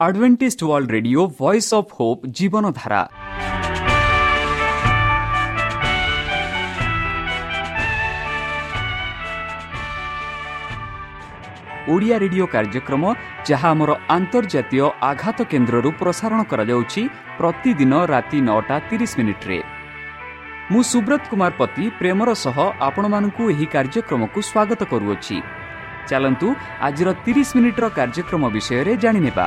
Adventist World Radio Voice of Hope ଜୀବନଧାରା Odia radio କାର୍ଯ୍ୟକ୍ରମ ଯାହା ଆମର ଆନ୍ତର୍ଜାତୀୟ ଆଘାତ କେନ୍ଦ୍ରରୁ ପ୍ରସାରଣ କରାଯାଉଛି ପ୍ରତିଦିନ ରାତି ନଅଟା ତିରିଶ ମିନିଟ୍ରେ ମୁଁ ସୁବ୍ରତ କୁମାର ପତି ପ୍ରେମର ସହ ଆପଣମାନଙ୍କୁ ଏହି କାର୍ଯ୍ୟକ୍ରମକୁ ସ୍ୱାଗତ କରୁଅଛି ଚାଲନ୍ତୁ ଆଜିର ତିରିଶ ମିନିଟ୍ର କାର୍ଯ୍ୟକ୍ରମ ବିଷୟରେ ଜାଣିନେବା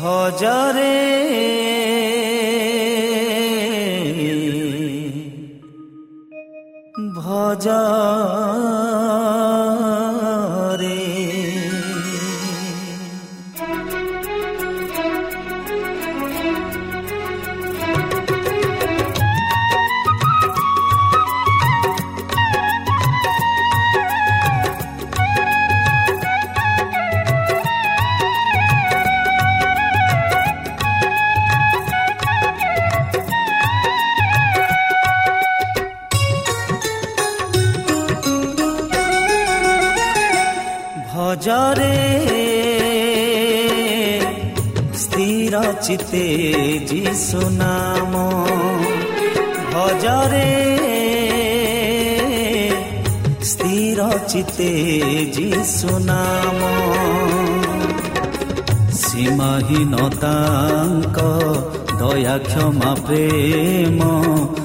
হজরে। ভজা স্থির চিতে যিশু নাম। ভজরে স্থির চিতে যিশু নাম। সীমাহীনতাঙ্ক, দয়া, ক্ষমা, প্রেম।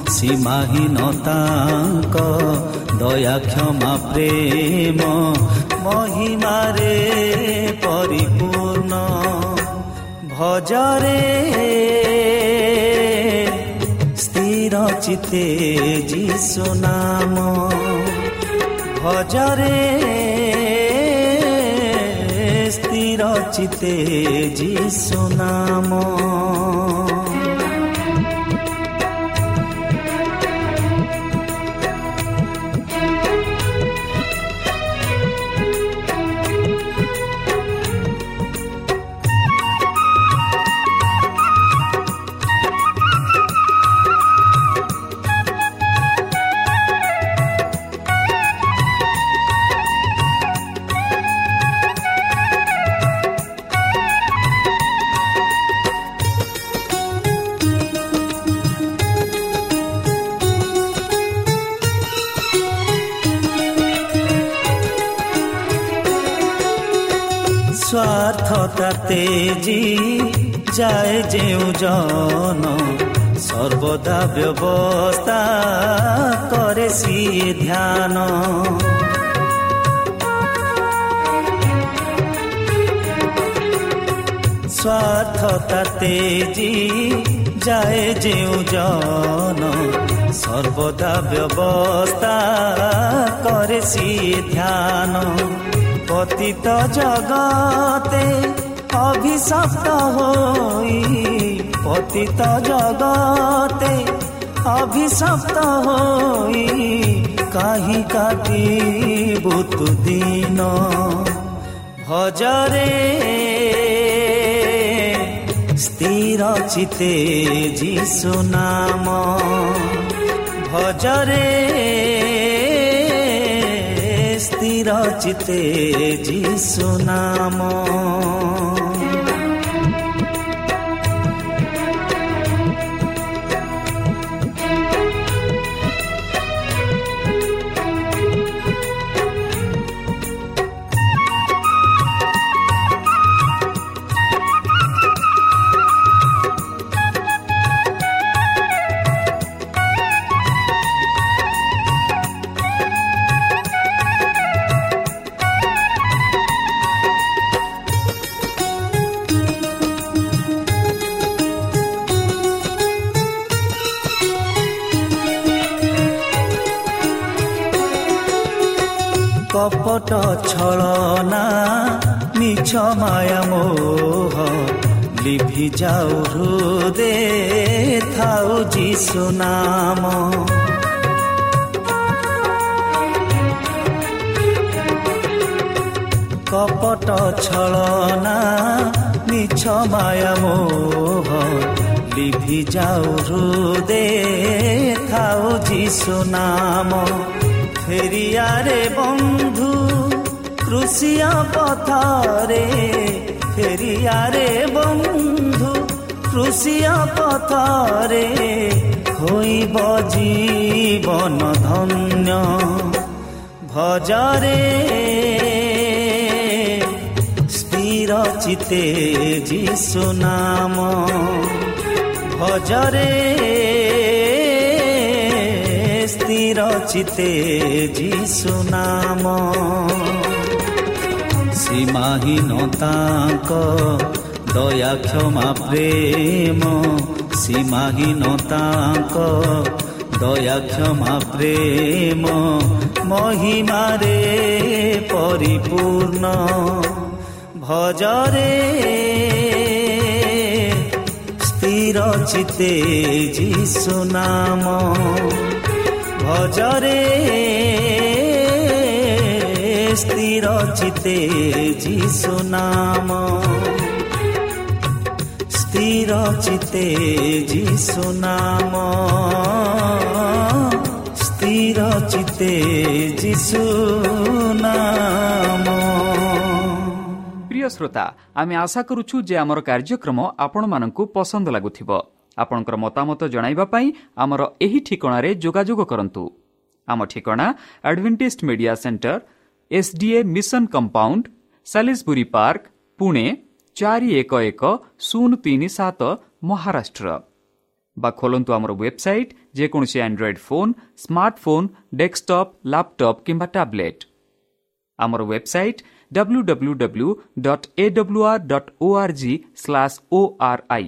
সীমাহীনতাঙ্ক, দয়া, ক্ষমা, প্রেম। মহিমারে ভজরে স্থির চিতে যিশু নাম। ভজরে স্থির চিতে যিশু নাম। ସ୍ୱାର୍ଥତା ତେଜି ଯାଏ ଯେଉଁ ଜନ ସର୍ବଦା ବ୍ୟବସ୍ଥା କରେ ସିଏ ଧ୍ୟାନ ସ୍ୱାର୍ଥତା ତେଜି ଯାଏ ଯେଉଁ ଜନ ସର୍ବଦା ବ୍ୟବସ୍ଥା କରେ ସିଏ ଧ୍ୟାନ পতিত জগতে অভিশপ্ত হই। পতিত জগতে অভিশপ্ত হই। কাহি কাটি বুতু দিন ভজরে স্থির চিতে যিশু নাম। ভজরে স্থির চিতে যিশু নাম লিভি যাও হৃদে থাও যিশু নাম কপট ছলনা মিছ মায়া মোহ লিভি যাও হৃদে থাও যিশু নাম ফেরিয়ারে বন্ধু কৃষিয়া পথরে ফেরিয়ারে বন্ধু কৃষিয়া পথরে হইব জীবন ধন্য। ভজরে স্থির চিতে যিশু নাম। ভজরে স্থির চিতে যিশু নাম। ସୀମାହୀନତାଙ୍କ ଦୟା କ୍ଷମା ପ୍ରେମ ସୀମାହୀନତାଙ୍କ ଦୟା କ୍ଷମା ପ୍ରେମ ମହିମାରେ ପରିପୂର୍ଣ୍ଣ ଭଜରେ ସ୍ଥିର ଚିତେ ଯିଶୁ ନାମ। ଭଜରେ ପ୍ରିୟ ଶ୍ରୋତା ଆମେ ଆଶା କରୁଛୁ ଯେ ଆମର କାର୍ଯ୍ୟକ୍ରମ ଆପଣମାନଙ୍କୁ ପସନ୍ଦ ଲାଗୁଥିବ। ଆପଣଙ୍କର ମତାମତ ଜଣାଇବା ପାଇଁ ଆମର ଏହି ଠିକଣାରେ ଯୋଗାଯୋଗ କରନ୍ତୁ। ଆମ ଠିକଣା advantage media centre SDA mission compound Salisbury park Pune ଚାରି ଏକ ଏକ ଶୂନ ତିନି ସାତ ମହାରାଷ୍ଟ୍ର ବା ଖୋଲନ୍ତୁ ଆମର ୱେବସାଇଟ୍ ଯେକୌଣସି Android phone smartphone desktop laptop କିମ୍ବା ଟ୍ୟାବ୍ଲେଟ୍ ଆମର website W W W dot A W R dot O R G slash O R I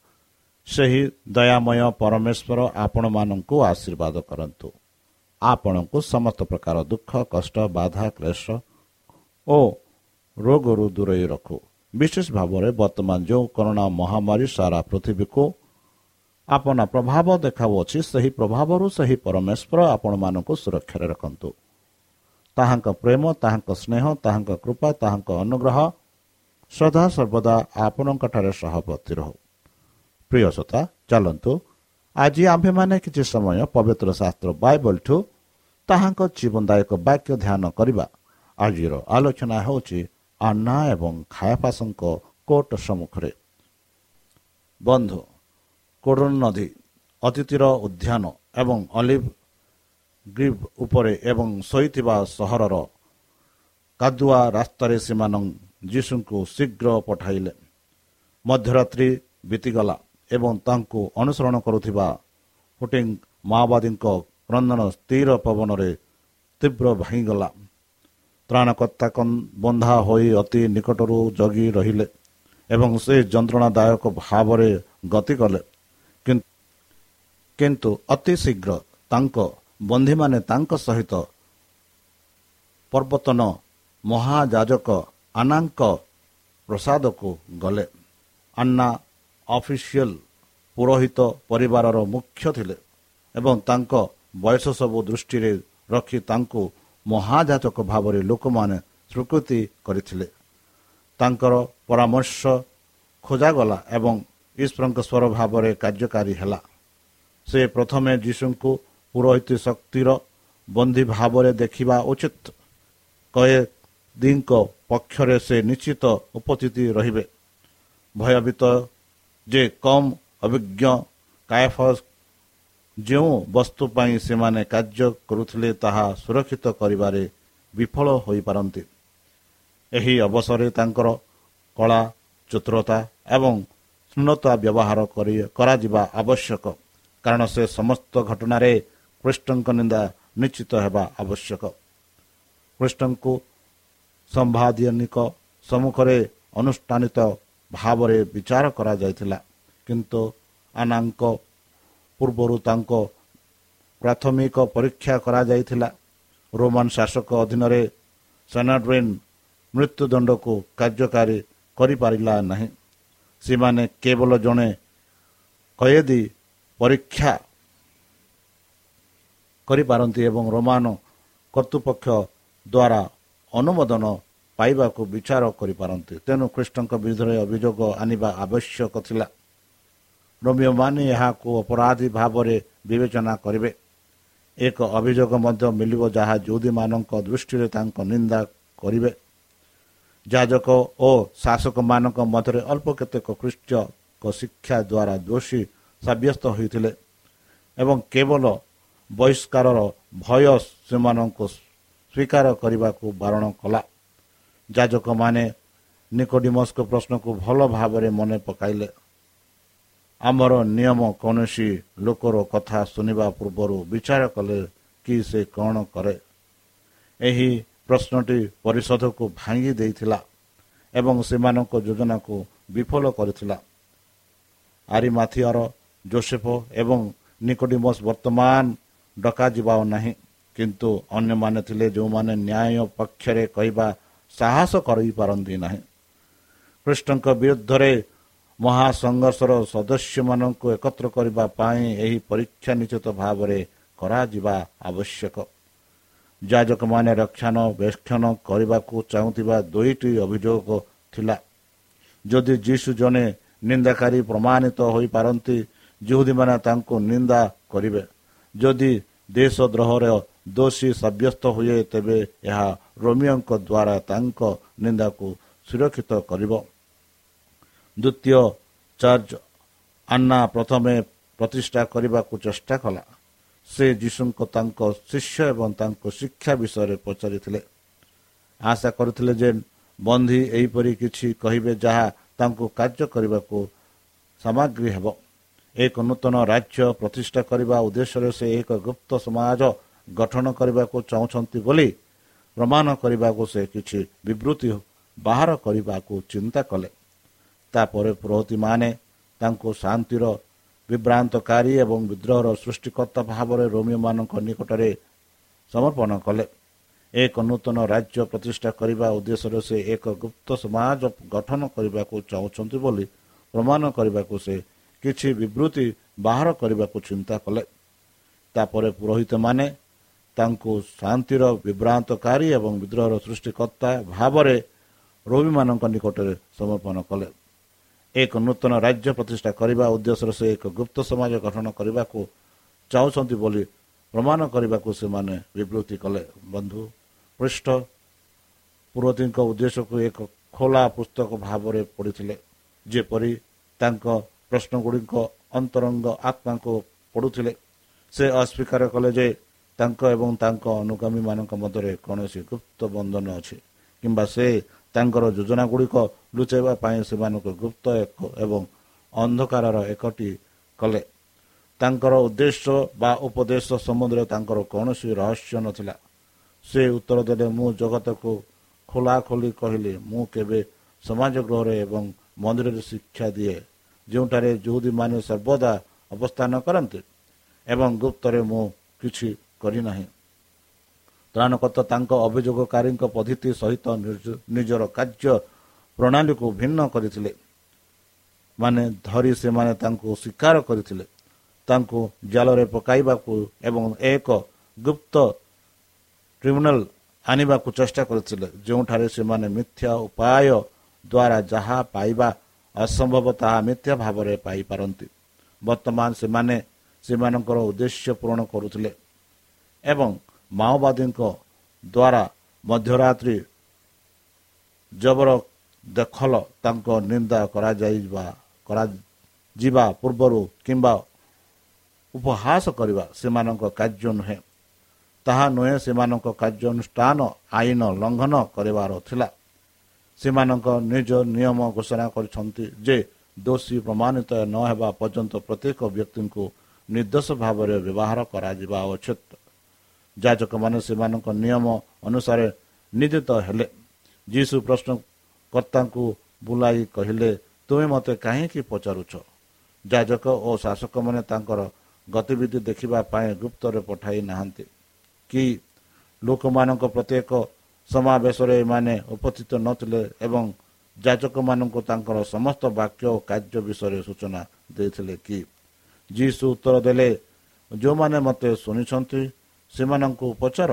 ସେହି ଦୟାମୟ ପରମେଶ୍ୱର ଆପଣମାନଙ୍କୁ ଆଶୀର୍ବାଦ କରନ୍ତୁ। ଆପଣଙ୍କୁ ସମସ୍ତ ପ୍ରକାର ଦୁଃଖ କଷ୍ଟ ବାଧା କ୍ଲେଶ ଓ ରୋଗରୁ ଦୂରେଇ ରଖୁ। ବିଶେଷ ଭାବରେ ବର୍ତ୍ତମାନ ଯେଉଁ କରୋନା ମହାମାରୀ ସାରା ପୃଥିବୀକୁ ଆପଣ ପ୍ରଭାବ ଦେଖାଉଅଛି ସେହି ପ୍ରଭାବରୁ ସେହି ପରମେଶ୍ୱର ଆପଣମାନଙ୍କୁ ସୁରକ୍ଷାରେ ରଖନ୍ତୁ। ତାହାଙ୍କ ପ୍ରେମ ତାହାଙ୍କ ସ୍ନେହ ତାହାଙ୍କ କୃପା ତାହାଙ୍କ ଅନୁଗ୍ରହ ସଦା ସର୍ବଦା ଆପଣଙ୍କଠାରେ ସହବର୍ତ୍ତୀ ରହୁ। ପ୍ରିୟ ଶ୍ରୋତା ଚାଲନ୍ତୁ। ଆଜି ଆମ୍ଭେମାନେ କିଛି ସମୟ ପବିତ୍ର ଶାସ୍ତ୍ର ବାଇବଲଠୁ ତାହାଙ୍କ ଜୀବନଦାୟକ ବାକ୍ୟ ଧ୍ୟାନ କରିବା। ଆଜିର ଆଲୋଚନା ହେଉଛି ଆନ୍ନା ଏବଂ ଖାୟାପାସଙ୍କ କୋର୍ଟ ସମ୍ମୁଖରେ। ବନ୍ଧୁ କୋଡନ ନଦୀ ଅତିଥିର ଉଦ୍ୟାନ ଏବଂ ଅଲିଭ ଗ୍ରିଭ ଉପରେ ଏବଂ ଶୋଇଥିବା ସହରର କାଦୁଆ ରାସ୍ତାରେ ସେମାନେ ଯୀଶୁଙ୍କୁ ଶୀଘ୍ର ପଠାଇଲେ। ମଧ୍ୟରାତ୍ରି ବିତିଗଲା। ଏବଂ ତାଙ୍କୁ ଅନୁସରଣ କରୁଥିବା ହୁଟିଂ ମାଓବାଦୀଙ୍କ କ୍ରନ୍ଦନ ସ୍ଥିର ପବନରେ ତୀବ୍ର ଭାଙ୍ଗିଗଲା। ତ୍ରାଣକର୍ତ୍ତା ବନ୍ଧା ହୋଇ ଅତି ନିକଟରୁ ଜଗି ରହିଲେ ଏବଂ ସେ ଯନ୍ତ୍ରଣାଦାୟକ ଭାବରେ ଗତି କଲେ। କିନ୍ତୁ ଅତି ଶୀଘ୍ର ତାଙ୍କ ବନ୍ଧୀମାନେ ତାଙ୍କ ସହିତ ପର୍ବତନ ମହାଯାଜକ ଆନାଙ୍କ ପ୍ରସାଦକୁ ଗଲେ। ଆନ୍ନା ଅଫିସିଆଲ ପୁରୋହିତ ପରିବାରର ମୁଖ୍ୟ ଥିଲେ ଏବଂ ତାଙ୍କ ବୟସ ସବୁ ଦୃଷ୍ଟିରେ ରଖି ତାଙ୍କୁ ମହାଯାଚକ ଭାବରେ ଲୋକମାନେ ସ୍ୱୀକୃତି କରିଥିଲେ। ତାଙ୍କର ପରାମର୍ଶ ଖୋଜାଗଲା ଏବଂ ଈଶ୍ୱରଙ୍କ ସ୍ୱର ଭାବରେ କାର୍ଯ୍ୟକାରୀ ହେଲା। ସେ ପ୍ରଥମେ ଯୀଶୁଙ୍କୁ ପୁରୋହିତ ଶକ୍ତିର ବନ୍ଦୀ ଭାବରେ ଦେଖିବା ଉଚିତ। କଏଦୀଙ୍କ ପକ୍ଷରେ ସେ ନିଶ୍ଚିତ ଉପସ୍ଥିତି ରହିବେ। ଭୟଭୀତ ଯେ କମ୍ ଅଭିଜ୍ଞ କାୟଫ ଯେଉଁ ବସ୍ତୁ ପାଇଁ ସେମାନେ କାର୍ଯ୍ୟ କରୁଥିଲେ ତାହା ସୁରକ୍ଷିତ କରିବାରେ ବିଫଳ ହୋଇପାରନ୍ତି। ଏହି ଅବସରରେ ତାଙ୍କର କଳା ଚତୁରତା ଏବଂ ଶୂନ୍ୟତା ବ୍ୟବହାର କରାଯିବା ଆବଶ୍ୟକ। କାରଣ ସେ ସମସ୍ତ ଘଟଣାରେ କୃଷ୍ଣଙ୍କ ନିନ୍ଦା ନିଶ୍ଚିତ ହେବା ଆବଶ୍ୟକ। କୃଷ୍ଣଙ୍କୁ ସମ୍ବାଦିନିକ ସମ୍ମୁଖରେ ଅନୁଷ୍ଠାନିତ ଭାବରେ ବିଚାର କରାଯାଇଥିଲା। କିନ୍ତୁ ଆନାଙ୍କ ପୂର୍ବରୁ ତାଙ୍କ ପ୍ରାଥମିକ ପରୀକ୍ଷା କରାଯାଇଥିଲା। ରୋମାନ ଶାସକ ଅଧୀନରେ ସେନାଡ୍ରିନ୍ ମୃତ୍ୟୁଦଣ୍ଡକୁ କାର୍ଯ୍ୟକାରୀ କରିପାରିଲା ନାହିଁ। ସେମାନେ କେବଳ ଜଣେ କଏଦୀ ପରୀକ୍ଷା କରିପାରନ୍ତି ଏବଂ ରୋମାନ କର୍ତ୍ତୃପକ୍ଷ ଦ୍ୱାରା ଅନୁମୋଦନ ପାଇବାକୁ ବିଚାର କରିପାରନ୍ତି। ତେଣୁ ଖ୍ରୀଷ୍ଟଙ୍କ ବିରୁଦ୍ଧରେ ଅଭିଯୋଗ ଆଣିବା ଆବଶ୍ୟକ ଥିଲା। ରୋମିଓମାନେ ଏହାକୁ ଅପରାଧୀ ଭାବରେ ବିବେଚନା କରିବେ। ଏକ ଅଭିଯୋଗ ମଧ୍ୟ ମିଳିବ ଯାହା ଯୁଦୀମାନଙ୍କ ଦୃଷ୍ଟିରେ ତାଙ୍କ ନିନ୍ଦା କରିବେ। ଯାଜକ ଓ ଶାସକମାନଙ୍କ ମଧ୍ୟରେ ଅଳ୍ପ କେତେକ ଖ୍ରୀଷ୍ଟଙ୍କ ଶିକ୍ଷା ଦ୍ୱାରା ଦୋଷୀ ସାବ୍ୟସ୍ତ ହୋଇଥିଲେ ଏବଂ କେବଳ ବହିଷ୍କାରର ଭୟ ସେମାନଙ୍କୁ ସ୍ୱୀକାର କରିବାକୁ ବାରଣ କଲା। ଯାଜକମାନେ ନିକୋଡିମସ୍କ ପ୍ରଶ୍ନକୁ ଭଲ ଭାବରେ ମନେ ପକାଇଲେ। ଆମର ନିୟମ କୌଣସି ଲୋକର କଥା ଶୁଣିବା ପୂର୍ବରୁ ବିଚାର କଲେ କି ସେ କ'ଣ କରେ। ଏହି ପ୍ରଶ୍ନଟି ପରିଷଦକୁ ଭାଙ୍ଗି ଦେଇଥିଲା ଏବଂ ସେମାନଙ୍କ ଯୋଜନାକୁ ବିଫଳ କରିଥିଲା। ଆରିମାଥିଆର ଜୋସେଫ ଏବଂ ନିକୋଡିମସ୍ ବର୍ତ୍ତମାନ ଡକାଯିବା ନାହିଁ। କିନ୍ତୁ ଅନ୍ୟମାନେ ଥିଲେ ଯେଉଁମାନେ ନ୍ୟାୟ ପକ୍ଷରେ କହିବା ସାହସ କରିପାରନ୍ତି ନାହିଁ। କୃଷ୍ଣଙ୍କ ବିରୁଦ୍ଧରେ ମହାସଂଘର୍ଷର ସଦସ୍ୟମାନଙ୍କୁ ଏକତ୍ର କରିବା ପାଇଁ ଏହି ପରୀକ୍ଷା ନିଶ୍ଚିତ ଭାବରେ କରାଯିବା ଆବଶ୍ୟକ। ଯାଜକମାନେ ରକ୍ଷଣାବେକ୍ଷଣ କରିବାକୁ ଚାହୁଁଥିବା ଦୁଇଟି ଅଭିଯୋଗ ଥିଲା। ଯଦି ଯୀଶୁ ଜଣେ ନିନ୍ଦାକାରୀ ପ୍ରମାଣିତ ହୋଇପାରନ୍ତି ଯେଉଁଦୀମାନେ ତାଙ୍କୁ ନିନ୍ଦା କରିବେ। ଯଦି ଦେଶଦ୍ରୋହର ଦୋଷୀ ସାବ୍ୟସ୍ତ ହୁଏ ତେବେ ଏହା ରୋମିଓଙ୍କ ଦ୍ୱାରା ତାଙ୍କ ନିନ୍ଦାକୁ ସୁରକ୍ଷିତ କରିବ। ଦ୍ୱିତୀୟ ଚର୍ଚ୍ଚ ଆନ୍ନା ପ୍ରଥମେ ପ୍ରତିଷ୍ଠା କରିବାକୁ ଚେଷ୍ଟା କଲା। ସେ ଯୀଶୁଙ୍କ ତାଙ୍କ ଶିଷ୍ୟ ଏବଂ ତାଙ୍କ ଶିକ୍ଷା ବିଷୟରେ ପଚାରିଥିଲେ। ଆଶା କରିଥିଲେ ଯେ ବନ୍ଧୀ ଏହିପରି କିଛି କହିବେ ଯାହା ତାଙ୍କୁ କାର୍ଯ୍ୟ କରିବାକୁ ସାମଗ୍ରୀ ହେବ। ଏକ ନୂତନ ରାଜ୍ୟ ପ୍ରତିଷ୍ଠା କରିବା ଉଦ୍ଦେଶ୍ୟରେ ସେ ଏକ ଗୁପ୍ତ ସମାଜ ଗଠନ କରିବାକୁ ଚାହୁଁଛନ୍ତି ବୋଲି ପ୍ରମାଣ କରିବାକୁ ସେ କିଛି ବିବୃତ୍ତି ବାହାର କରିବାକୁ ଚିନ୍ତା କଲେ। ତାପରେ ପୁରୋହିତମାନେ ତାଙ୍କୁ ଶାନ୍ତିର ବିଭ୍ରାନ୍ତକାରୀ ଏବଂ ବିଦ୍ରୋହର ସୃଷ୍ଟିକର୍ତ୍ତା ଭାବରେ ରୋମିଓମାନଙ୍କ ନିକଟରେ ସମର୍ପଣ କଲେ। ଏକ ନୂତନ ରାଜ୍ୟ ପ୍ରତିଷ୍ଠା କରିବା ଉଦ୍ଦେଶ୍ୟରେ ସେ ଏକ ଗୁପ୍ତ ସମାଜ ଗଠନ କରିବାକୁ ଚାହୁଁଛନ୍ତି ବୋଲି ପ୍ରମାଣ କରିବାକୁ ସେ କିଛି ବିବୃତ୍ତି ବାହାର କରିବାକୁ ଚିନ୍ତା କଲେ। ତାପରେ ପୁରୋହିତମାନେ ତାଙ୍କୁ ଶାନ୍ତିର ବିଭ୍ରାନ୍ତକାରୀ ଏବଂ ବିଦ୍ରୋହର ସୃଷ୍ଟିକର୍ତ୍ତା ଭାବରେ ରୋଗୀମାନଙ୍କ ନିକଟରେ ସମର୍ପଣ କଲେ। ଏକ ନୂତନ ରାଜ୍ୟ ପ୍ରତିଷ୍ଠା କରିବା ଉଦ୍ଦେଶ୍ୟରେ ସେ ଏକ ଗୁପ୍ତ ସମାଜ ଗଠନ କରିବାକୁ ଚାହୁଁଛନ୍ତି ବୋଲି ପ୍ରମାଣ କରିବାକୁ ସେମାନେ ବିବୃତ୍ତି କଲେ। ବନ୍ଧୁ ପୃଷ୍ଠ ପୁରୋହିତଙ୍କ ଉଦ୍ଦେଶ୍ୟକୁ ଏକ ଖୋଲା ପୁସ୍ତକ ଭାବରେ ପଢ଼ିଥିଲେ। ଯେପରି ତାଙ୍କ ପ୍ରଶ୍ନଗୁଡ଼ିକ ଅନ୍ତରଙ୍ଗ ଆତ୍ମାଙ୍କୁ ପଢ଼ୁଥିଲେ ସେ ଅସ୍ୱୀକାର କଲେ ଯେ ତାଙ୍କ ଏବଂ ତାଙ୍କ ଅନୁଗାମୀମାନଙ୍କ ମଧ୍ୟରେ କୌଣସି ଗୁପ୍ତ ବନ୍ଧନ ଅଛି କିମ୍ବା ସେ ତାଙ୍କର ଯୋଜନା ଗୁଡ଼ିକ ଲୁଚାଇବା ପାଇଁ ସେମାନଙ୍କୁ ଗୁପ୍ତ ଏକ ଏବଂ ଅନ୍ଧକାରର ଏକଟି କଲେ। ତାଙ୍କର ଉଦ୍ଦେଶ୍ୟ ବା ଉପଦେଶ ସମ୍ବନ୍ଧରେ ତାଙ୍କର କୌଣସି ରହସ୍ୟ ନଥିଲା। ସେ ଉତ୍ତର ଦେଲେ ମୁଁ ଜଗତକୁ ଖୋଲାଖୋଲି କହିଲି ମୁଁ କେବେ ସମାଜ ଗୃହରେ ଏବଂ ମନ୍ଦିରରେ ଶିକ୍ଷା ଦିଏ ଯେଉଁଠାରେ ଯୁହୁଦୀମାନେ ସର୍ବଦା ଅବସ୍ଥାନ କରନ୍ତି ଏବଂ ଗୁପ୍ତରେ ମୁଁ କିଛି କରିନାହିଁ। ତ୍ରାଣକର୍ତ୍ତା ତାଙ୍କ ଅଭିଯୋଗକାରୀଙ୍କ ପଦ୍ଧତି ସହିତ ନିଜର କାର୍ଯ୍ୟ ପ୍ରଣାଳୀକୁ ଭିନ୍ନ କରିଥିଲେ। ମାନେ ଧରି ସେମାନେ ତାଙ୍କୁ ସ୍ୱୀକାର କରିଥିଲେ। ତାଙ୍କୁ ଜାଲରେ ପକାଇବାକୁ ଏବଂ ଏକ ଗୁପ୍ତ ଟ୍ରିବ୍ୟୁନାଲ ଆଣିବାକୁ ଚେଷ୍ଟା କରିଥିଲେ ଯେଉଁଠାରେ ସେମାନେ ମିଥ୍ୟା ଉପାୟ ଦ୍ୱାରା ଯାହା ପାଇବା ଅସମ୍ଭବ ତାହା ମିଥ୍ୟା ଭାବରେ ପାଇପାରନ୍ତି। ବର୍ତ୍ତମାନ ସେମାନେ ସେମାନଙ୍କର ଉଦ୍ଦେଶ୍ୟ ପୂରଣ କରୁଥିଲେ। ଏବଂ ମାଓବାଦୀଙ୍କ ଦ୍ୱାରା ମଧ୍ୟରାତ୍ରି ଜବର ଦଖଲ ତାଙ୍କ ନିନ୍ଦା କରାଯାଇବା କରାଯିବା ପୂର୍ବରୁ କିମ୍ବା ଉପହାସ କରିବା ସେମାନଙ୍କ କାର୍ଯ୍ୟ ନୁହେଁ। ତାହା ନୁହେଁ ସେମାନଙ୍କ କାର୍ଯ୍ୟାନୁଷ୍ଠାନ ଆଇନ ଲଙ୍ଘନ କରିବାର ଥିଲା। ସେମାନଙ୍କ ନିଜ ନିୟମ ଘୋଷଣା କରିଛନ୍ତି ଯେ ଦୋଷୀ ପ୍ରମାଣିତ ନ ହେବା ପର୍ଯ୍ୟନ୍ତ ପ୍ରତ୍ୟେକ ବ୍ୟକ୍ତିଙ୍କୁ ନିର୍ଦ୍ଦୋଷ ଭାବରେ ବ୍ୟବହାର କରାଯିବା ଉଚିତ। ଯାଜକମାନେ ସେମାନଙ୍କ ନିୟମ ଅନୁସାରେ ନିଦିତ ହେଲେ। ଯୀଶୁ ପ୍ରଶ୍ନକର୍ତ୍ତାଙ୍କୁ ବୁଲାଇ କହିଲେ ତୁମେ ମୋତେ କାହିଁକି ପଚାରୁଛ? ଯାଜକ ଓ ଶାସକମାନେ ତାଙ୍କର ଗତିବିଧି ଦେଖିବା ପାଇଁ ଗୁପ୍ତରେ ପଠାଇ ନାହାନ୍ତି। କି ଲୋକମାନଙ୍କ ପ୍ରତ୍ୟେକ ସମାବେଶରେ ଏମାନେ ଉପସ୍ଥିତ ନଥିଲେ ଏବଂ ଯାଜକମାନଙ୍କୁ ତାଙ୍କର ସମସ୍ତ ବାକ୍ୟ ଓ କାର୍ଯ୍ୟ ବିଷୟରେ ସୂଚନା ଦେଇଥିଲେ କି? ଯୀଶୁ ଉତ୍ତର ଦେଲେ ଯେଉଁମାନେ ମୋତେ ଶୁଣିଛନ୍ତି ସେମାନଙ୍କୁ ପଚାର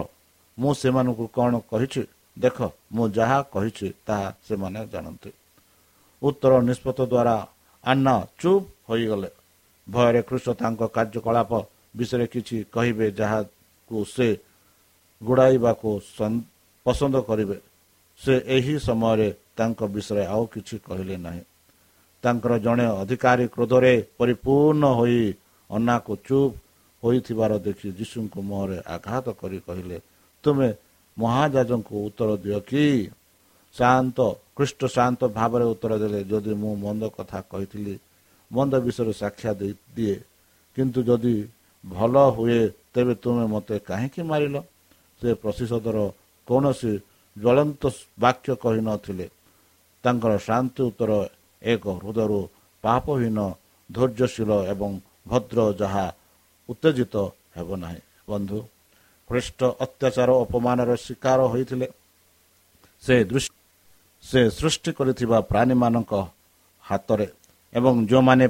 ମୁଁ ସେମାନଙ୍କୁ କ'ଣ କହିଛି? ଦେଖ ମୁଁ ଯାହା କହିଛି ତାହା ସେମାନେ ଜାଣନ୍ତି। ଉତ୍ତର ନିଷ୍ପତ୍ତି ଦ୍ୱାରା ଆନ୍ନା ଚୁପ୍ ହୋଇଗଲେ। ଭୟରେ କୃଷ୍ଣ ତାଙ୍କ କାର୍ଯ୍ୟକଳାପ ବିଷୟରେ କିଛି କହିବେ ଯାହାକୁ ସେ ଗୁଡ଼ାଇବାକୁ ପସନ୍ଦ କରିବେ। ସେ ଏହି ସମୟରେ ତାଙ୍କ ବିଷୟରେ ଆଉ କିଛି କହିଲେ ନାହିଁ। ତାଙ୍କର ଜଣେ ଅଧିକାରୀ କ୍ରୋଧରେ ପରିପୂର୍ଣ୍ଣ ହୋଇ ଅନ୍ନାକୁ ଚୁପ୍ ହୋଇଥିବାର ଦେଖି ଯୀଶୁଙ୍କ ମୁହଁରେ ଆଘାତ କରି କହିଲେ ତୁମେ ମହାଜାଜଙ୍କୁ ଉତ୍ତର ଦିଅ କି? ଶାନ୍ତ ଖ୍ରୀଷ୍ଟ ଶାନ୍ତ ଭାବରେ ଉତ୍ତର ଦେଲେ ଯଦି ମୁଁ ମନ୍ଦ କଥା କହିଥିଲି ମନ୍ଦ ବିଷୟରେ ସାକ୍ଷା ଦିଏ। କିନ୍ତୁ ଯଦି ଭଲ ହୁଏ ତେବେ ତୁମେ ମୋତେ କାହିଁକି ମାରିଲ? ସେ ପ୍ରତିଶୋଧର କୌଣସି ଜ୍ୱଳନ୍ତ ବାକ୍ୟ କହିନଥିଲେ ତାଙ୍କର ଶାନ୍ତି ଉତ୍ତର ଏକ ହୃଦୟରୁ ପାପହୀନ ଧୈର୍ଯ୍ୟଶୀଳ ଏବଂ ଭଦ୍ର ଯାହା ଉତ୍ତେଜିତ ହେବ ନାହିଁ। ବନ୍ଧୁ ଖ୍ରୀଷ୍ଟ ଅତ୍ୟାଚାର ଅପମାନର ଶିକାର ହୋଇଥିଲେ। ସେ ସେ ସୃଷ୍ଟି କରିଥିବା ପ୍ରାଣୀମାନଙ୍କ ହାତରେ ଏବଂ ଯେଉଁମାନେ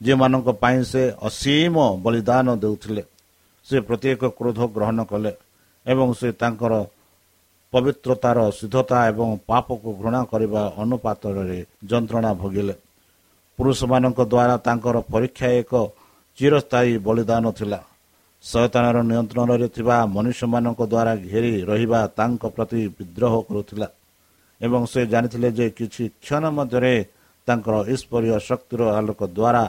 ଯେଉଁମାନଙ୍କ ପାଇଁ ସେ ଅସୀମ ବଳିଦାନ ଦେଉଥିଲେ ସେ ପ୍ରତ୍ୟେକ କ୍ରୋଧ ଗ୍ରହଣ କଲେ ଏବଂ ସେ ତାଙ୍କର ପବିତ୍ରତାର ସିଦ୍ଧତା ଏବଂ ପାପକୁ ଘୃଣା କରିବା ଅନୁପାତରେ ଯନ୍ତ୍ରଣା ଭୋଗିଲେ। ପୁରୁଷମାନଙ୍କ ଦ୍ୱାରା ତାଙ୍କର ପରୀକ୍ଷା ଏକ ଚିରସ୍ଥାୟୀ ବଳିଦାନ ଥିଲା। ଶୟତାନର ନିୟନ୍ତ୍ରଣରେ ଥିବା ମନୁଷ୍ୟମାନଙ୍କ ଦ୍ୱାରା ଘେରି ରହିବା ତାଙ୍କ ପ୍ରତି ବିଦ୍ରୋହ କରୁଥିଲା ଏବଂ ସେ ଜାଣିଥିଲେ ଯେ କିଛି କ୍ଷଣ ମଧ୍ୟରେ ତାଙ୍କର ଈଶ୍ୱରୀୟ ଶକ୍ତିର ଆଲୋକ ଦ୍ୱାରା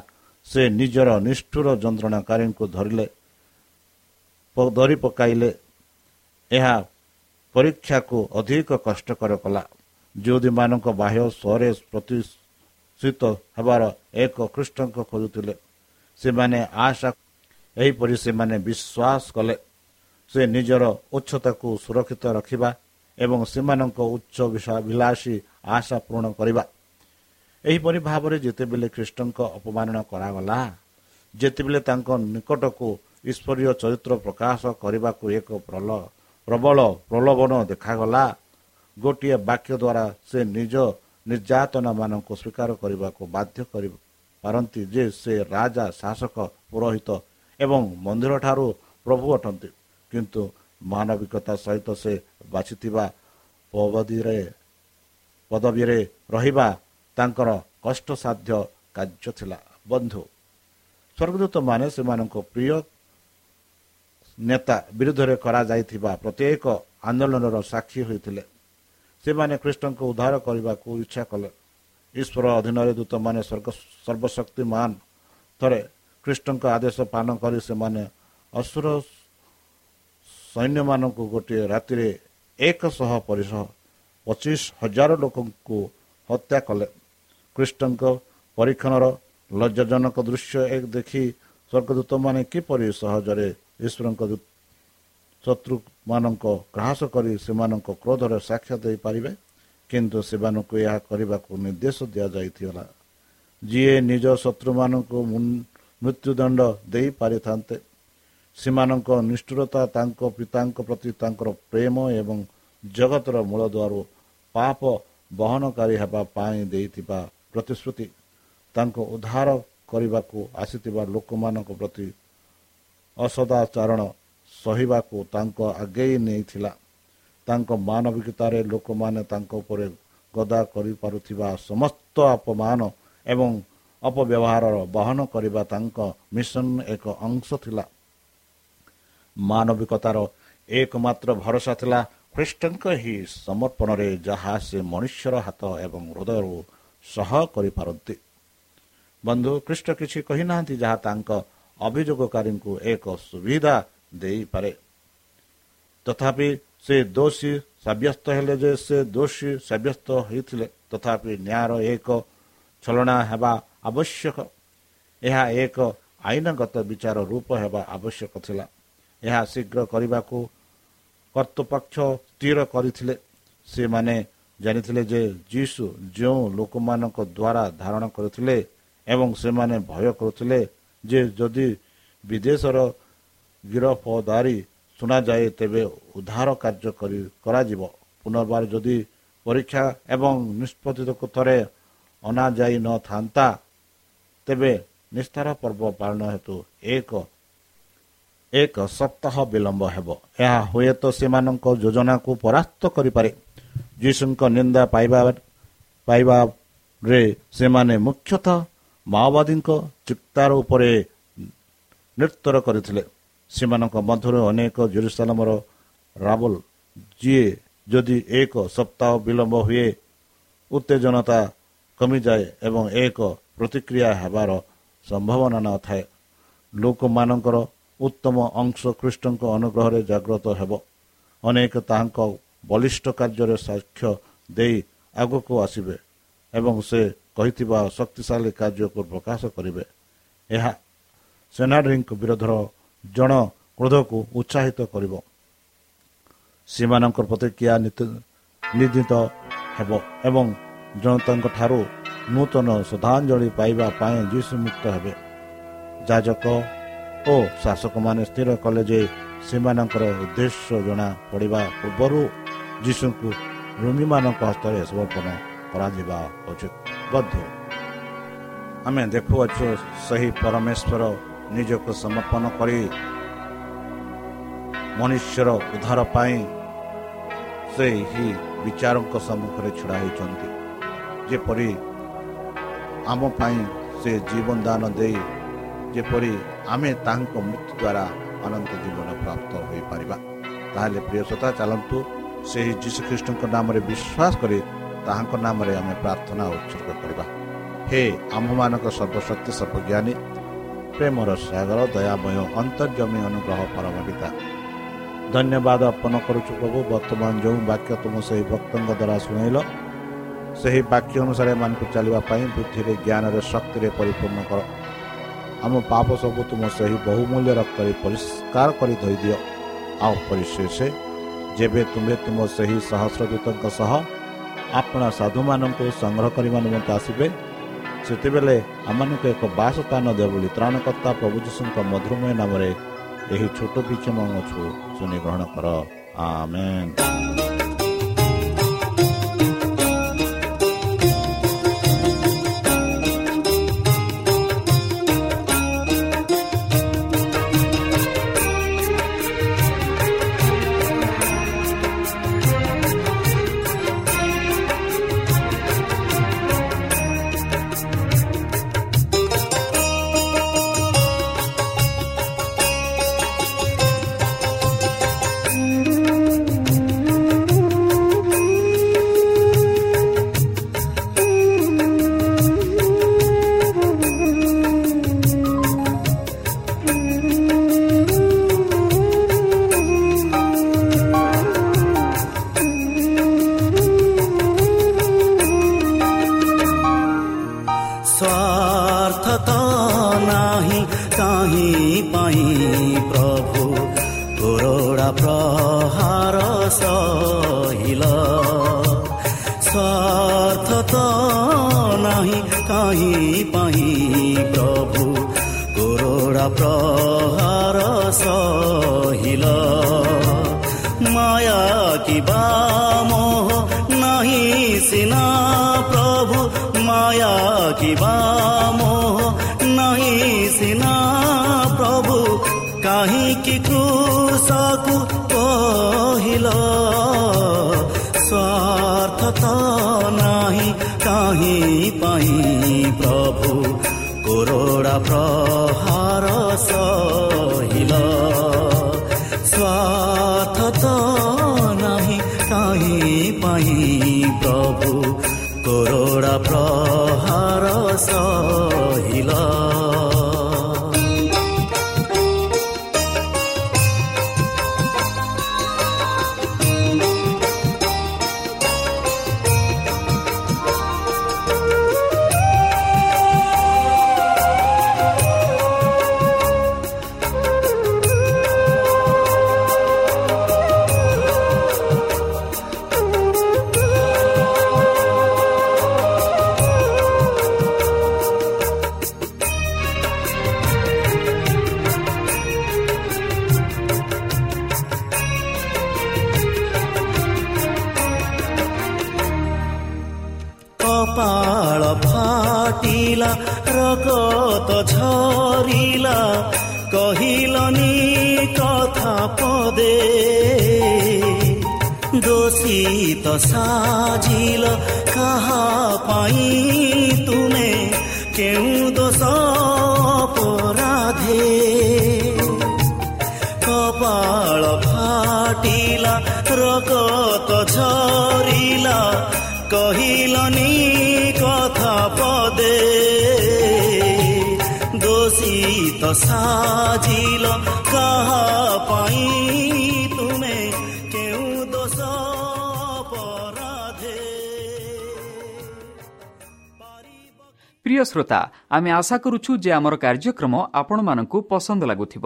ସେ ନିଜର ନିଷ୍ଠୁର ଯନ୍ତ୍ରଣାକାରୀଙ୍କୁ ଧରିଲେ ଧରି ପକାଇଲେ। ଏହା ପରୀକ୍ଷାକୁ ଅଧିକ କଷ୍ଟକର କଲା। ଯେଉଁଦୀମାନଙ୍କ ବାହ୍ୟ ସ୍ୱରେ ପ୍ରତିଷ୍ଠିତ ହେବାର ଏକ ଖ୍ରୀଷ୍ଟଙ୍କ ଖୋଜୁଥିଲେ। ସେମାନେ ଆଶା ଏହିପରି ସେମାନେ ବିଶ୍ୱାସ କଲେ। ସେ ନିଜର ଉଚ୍ଚତାକୁ ସୁରକ୍ଷିତ ରଖିବା ଏବଂ ସେମାନଙ୍କ ଉଚ୍ଚ ବିଳାସୀ ଆଶା ପୂରଣ କରିବା। ଏହିପରି ଭାବରେ ଯେତେବେଳେ ଖ୍ରୀଷ୍ଟଙ୍କ ଅପମାନନା କରାଗଲା ଯେତେବେଳେ ତାଙ୍କ ନିକଟକୁ ଈଶ୍ୱରୀୟ ଚରିତ୍ର ପ୍ରକାଶ କରିବାକୁ ଏକ ପ୍ରଲ ପ୍ରବଳ ପ୍ରଲୋଭନ ଦେଖାଗଲା ଗୋଟିଏ ବାକ୍ୟ ଦ୍ୱାରା ସେ ନିଜ ନିର୍ଯାତନା ମାନଙ୍କୁ ସ୍ୱୀକାର କରିବାକୁ ବାଧ୍ୟ କରିପାରନ୍ତି ଯେ ସେ ରାଜା ଶାସକ ପୁରୋହିତ ଏବଂ ମନ୍ଦିରଠାରୁ ପ୍ରଭୁ ଅଟନ୍ତି। କିନ୍ତୁ ମାନବିକତା ସହିତ ସେ ବାଛିଥିବା ପଦବୀରେ ପଦବୀରେ ରହିବା ତାଙ୍କର କଷ୍ଟସାଧ୍ୟ କାର୍ଯ୍ୟ ଥିଲା। ବନ୍ଧୁ ସ୍ୱର୍ଗଦୂତମାନେ ସେମାନଙ୍କ ପ୍ରିୟ ନେତା ବିରୁଦ୍ଧରେ କରାଯାଇଥିବା ପ୍ରତ୍ୟେକ ଆନ୍ଦୋଳନର ସାକ୍ଷୀ ହୋଇଥିଲେ। ସେମାନେ କୃଷ୍ଣଙ୍କୁ ଉଦ୍ଧାର କରିବାକୁ ଇଚ୍ଛା କଲେ। ଈଶ୍ୱର ଅଧୀନରେ ଦୂତମାନେ ସର୍ବଶକ୍ତିମାନ। ଥରେ କୃଷ୍ଣଙ୍କ ଆଦେଶ ପାଳନ କରି ସେମାନେ ଅସୁର ସୈନ୍ୟମାନଙ୍କୁ ଗୋଟିଏ ରାତିରେ ଏକଶହ ପରିଶହ ପଚିଶ ହଜାର ଲୋକଙ୍କୁ ହତ୍ୟା କଲେ। କୃଷ୍ଣଙ୍କ ପରୀକ୍ଷଣର ଲଜ୍ଜାଜନକ ଦୃଶ୍ୟ ଦେଖି ସ୍ୱର୍ଗଦୂତମାନେ କିପରି ସହଜରେ ଈଶ୍ୱରଙ୍କ ଶତ୍ରୁମାନଙ୍କ ଗ୍ରାହସ କରି ସେମାନଙ୍କ କ୍ରୋଧର ସାକ୍ଷ୍ୟ ଦେଇପାରିବେ? କିନ୍ତୁ ସେମାନଙ୍କୁ ଏହା କରିବାକୁ ନିର୍ଦ୍ଦେଶ ଦିଆଯାଇଥିଲା ଯିଏ ନିଜ ଶତ୍ରୁମାନଙ୍କୁ ମୃତ୍ୟୁଦଣ୍ଡ ଦେଇପାରିଥାନ୍ତେ ସେମାନଙ୍କ ନିଷ୍ଠୁରତା ତାଙ୍କ ପିତାଙ୍କ ପ୍ରତି ତାଙ୍କର ପ୍ରେମ ଏବଂ ଜଗତର ମୂଳଦୁଆରୁ ପାପ ବହନକାରୀ ହେବା ପାଇଁ ଦେଇଥିବା ପ୍ରତିଶ୍ରୁତି ତାଙ୍କ ଉଦ୍ଧାର କରିବାକୁ ଆସିଥିବା ଲୋକମାନଙ୍କ ପ୍ରତି ଅସଦାଚରଣ ସହିବାକୁ ତାଙ୍କ ଆଗେଇ ନେଇଥିଲା। ତାଙ୍କ ମାନବିକତାରେ ଲୋକମାନେ ତାଙ୍କ ଉପରେ ଗଦା କରିପାରୁଥିବା ସମସ୍ତ ଅପମାନ ଏବଂ ଅପବ୍ୟବହାରର ବହନ କରିବା ତାଙ୍କ ମିଶନ ଏକ ଅଂଶ ଥିଲା। ମାନବିକତାର ଏକମାତ୍ର ଭରସା ଥିଲା ଖ୍ରୀଷ୍ଟଙ୍କ ହିଁ ସମର୍ପଣରେ ଯାହା ସେ ମନୁଷ୍ୟର ହାତ ଏବଂ ହୃଦୟରୁ ସହ କରିପାରନ୍ତି। ବନ୍ଧୁ ଖ୍ରୀଷ୍ଟ କିଛି କହିନାହାନ୍ତି ଯାହା ତାଙ୍କ ଅଭିଯୋଗକାରୀଙ୍କୁ ଏକ ସୁବିଧା ଦେଇପାରେ। ତଥାପି ସେ ଦୋଷୀ ସାବ୍ୟସ୍ତ ହେଲେ ଯେ ସେ ଦୋଷୀ ସାବ୍ୟସ୍ତ ହୋଇଥିଲେ ତଥାପି ନ୍ୟାୟର ଏକ ଛଳନା ହେବା ଆବଶ୍ୟକ। ଏହା ଏକ ଆଇନଗତ ବିଚାର ରୂପ ହେବା ଆବଶ୍ୟକ ଥିଲା। ଏହା ଶୀଘ୍ର କରିବାକୁ କର୍ତ୍ତୃପକ୍ଷ ସ୍ଥିର କରିଥିଲେ। ସେମାନେ ଜାଣିଥିଲେ ଯେ ଯୀଶୁ ଯେଉଁ ଲୋକମାନଙ୍କ ଦ୍ୱାରା ଧାରଣ କରୁଥିଲେ ଏବଂ ସେମାନେ ଭୟ କରୁଥିଲେ ଯେ ଯଦି ବିଦେଶର ଗିରଫଦାରୀ ଶୁଣାଯାଏ ତେବେ ଉଦ୍ଧାର କାର୍ଯ୍ୟ କରି କରାଯିବ। ପୁନର୍ବାର ଯଦି ପରୀକ୍ଷା ଏବଂ ନିଷ୍ପତ୍ତିକୁ ଥରେ ଅଣାଯାଇ ନଥାନ୍ତା ତେବେ ନିସ୍ତାର ପର୍ବ ପାଳନ ହେତୁ ଏକ ଏକ ସପ୍ତାହ ବିଳମ୍ବ ହେବ। ଏହା ହୁଏତ ସେମାନଙ୍କ ଯୋଜନାକୁ ପରାସ୍ତ କରିପାରେ। ଯୀଶୁଙ୍କ ନିନ୍ଦା ପାଇବା ପାଇବାରେ ସେମାନେ ମୁଖ୍ୟତଃ ମାଓବାଦୀଙ୍କ ଚିତ୍ତାର ଉପରେ ନୃତ୍ୟ କରିଥିଲେ। ସେମାନଙ୍କ ମଧ୍ୟରୁ ଅନେକ ଜେରୁସାଲାମର ରାବଲ ଯିଏ ଯଦି ଏକ ସପ୍ତାହ ବିଳମ୍ବ ହୁଏ ଉତ୍ତେଜନତା କମିଯାଏ ଏବଂ ଏକ ପ୍ରତିକ୍ରିୟା ହେବାର ସମ୍ଭାବନା ନଥାଏ। ଲୋକମାନଙ୍କର ଉତ୍ତମ ଅଂଶ ଖ୍ରୀଷ୍ଟଙ୍କ ଅନୁଗ୍ରହରେ ଜାଗ୍ରତ ହେବ। ଅନେକ ତାହାଙ୍କ ବଳିଷ୍ଠ କାର୍ଯ୍ୟରେ ସାକ୍ଷ୍ୟ ଦେଇ ଆଗକୁ ଆସିବେ ଏବଂ ସେ କହିଥିବା ଶକ୍ତିଶାଳୀ କାର୍ଯ୍ୟକୁ ପ୍ରକାଶ କରିବେ। ଏହା ସେନାଡ୍ରିଙ୍କ ବିରୋଧର ଜଣ କ୍ରୋଧକୁ ଉତ୍ସାହିତ କରିବ। ସେମାନଙ୍କର ପ୍ରତିକ୍ରିୟା ନିର୍ଦ୍ଦିତ ହେବ ଏବଂ ଜନତାଙ୍କ ଠାରୁ ନୂତନ ଶ୍ରଦ୍ଧାଞ୍ଜଳି ପାଇବା ପାଇଁ ଯୀଶୁ ମୁକ୍ତ ହେବେ। ଯାଜକ ଓ ଶାସକମାନେ ସ୍ଥିର କଲେ ଯେ ସେମାନଙ୍କର ଉଦ୍ଦେଶ୍ୟ ଜଣା ପଡ଼ିବା ପୂର୍ବରୁ ଯୀଶୁଙ୍କୁ ରୁମିମାନଙ୍କ ହସ୍ତରେ ସମର୍ପଣ କରାଯିବା ଉଚିତ। ମଧ୍ୟ ଆମେ ଦେଖୁଅଛୁ ସେହି ପରମେଶ୍ୱର ନିଜକୁ ସମର୍ପଣ କରି ମନୁଷ୍ୟର ଉଦ୍ଧାର ପାଇଁ ସେହି ବିଚାରଙ୍କ ସମ୍ମୁଖରେ ଛିଡ଼ା ହୋଇଛନ୍ତି। ଯେପରି ଆମ ପାଇଁ ସେ ଜୀବନ ଦାନ ଦେଇ ଯେପରି ଆମେ ତାଙ୍କ ମୃତ୍ୟୁ ଦ୍ୱାରା ଅନନ୍ତ ଜୀବନ ପ୍ରାପ୍ତ ହୋଇପାରିବା। ତାହେଲେ ପ୍ରିୟସତା ଚାଲନ୍ତୁ ସେହି ଯୀଶୁଖ୍ରୀଷ୍ଟଙ୍କ ନାମରେ ବିଶ୍ୱାସ କରି ତାହାଙ୍କ ନାମରେ ଆମେ ପ୍ରାର୍ଥନା ଉତ୍ସର୍ଗ କରିବା। ହେ ଆମ୍ଭମାନଙ୍କ ସର୍ବଶକ୍ତି ସର୍ବଜ୍ଞାନୀ ପ୍ରେମର ସାଗର ଦୟାମୟ ଅନ୍ତର୍ଜମୀ ଅନୁଗ୍ରହ ପରମ ପିତା ଧନ୍ୟବାଦ ଅର୍ପଣ କରୁଛୁ ପ୍ରଭୁ ବର୍ତ୍ତମାନ ଯେଉଁ ବାକ୍ୟ ତୁମ ସେହି ଭକ୍ତଙ୍କ ଦ୍ୱାରା ଶୁଣେଇଲ ସେହି ବାକ୍ୟ ଅନୁସାରେ ଏମାନଙ୍କୁ ଚାଲିବା ପାଇଁ ବୁଦ୍ଧିରେ ଜ୍ଞାନରେ ଶକ୍ତିରେ ପରିପୂର୍ଣ୍ଣ କର। ଆମ ପାପ ସବୁ ତୁମ ସେହି ବହୁମୂଲ୍ୟ ରକ୍ତରେ ପରିଷ୍କାର କରି ଧୋଇଦିଅ। ଆଉ ପରିଶେଷ ଯେବେ ତୁମେ ତୁମ ସେହି ସହସ୍ରଦୂତଙ୍କ ସହ ଆପଣା ସାଧୁମାନଙ୍କୁ ସଂଗ୍ରହ କରିବା ନିମନ୍ତେ ଆସିବେ ସେତେବେଳେ ଆମମାନଙ୍କୁ ଏକ ବାସ ସ୍ଥାନ ଦେବ ବୋଲି ତ୍ରାଣକର୍ତ୍ତା ପ୍ରଭୁ ଯୀଶୁଙ୍କ ମଧୁରମୟ ନାମରେ ଏହି ଛୋଟ ବିକ୍ଷମ ଅଛୁ ଶୁଣି ଗ୍ରହଣ କର। ଆମେନ୍ ସହିଲ। ମାୟା କିବା ମୋହ ନାହିଁ ସିନା ପ୍ରଭୁ। ମାୟା କିବା ମୋହ ନାହିଁ ସିନା ପ୍ରଭୁ। କାହିଁକି କୃଷକୁ କହିଲ? ସ୍ୱାର୍ଥ ତ ନାହିଁ କାହିଁ ପାଇଁ ପ୍ରଭୁ। କୋରୋଡ଼ା ପ୍ରହାର ସହ छोडा प्रहार ରୋଗ ତ ଝରିଲା କହିଲନି କଥା ପଦେ। ଦୋଷୀ ତ ସାଜିଲ କାହା ପାଇଁ ପ୍ରିୟ ଶ୍ରୋତା ଆମେ ଆଶା କରୁଛୁ ଯେ ଆମର କାର୍ଯ୍ୟକ୍ରମ ଆପଣମାନଙ୍କୁ ପସନ୍ଦ ଲାଗୁଥିବ।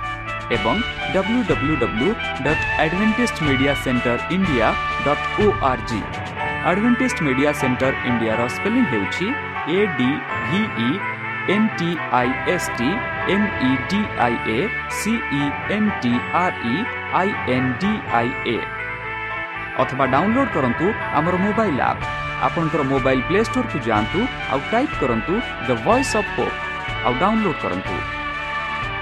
ଏବଂ W W W dot advantage media centre India dot O R G advantage media centre ଇଣ୍ଡିଆର ସ୍ପେଲିଂ ହେଉଛି A D V N T I S T M E D I A C N T R E I N D I A ଅଥବା download କରନ୍ତୁ ଆମର mobile app ଆପଣଙ୍କର mobile play ଷ୍ଟୋରକୁ ଯାଆନ୍ତୁ ଆଉ type କରନ୍ତୁ ଦ ଭଏସ୍ ଅଫ୍ ପୋପ୍ ଆଉ download କରନ୍ତୁ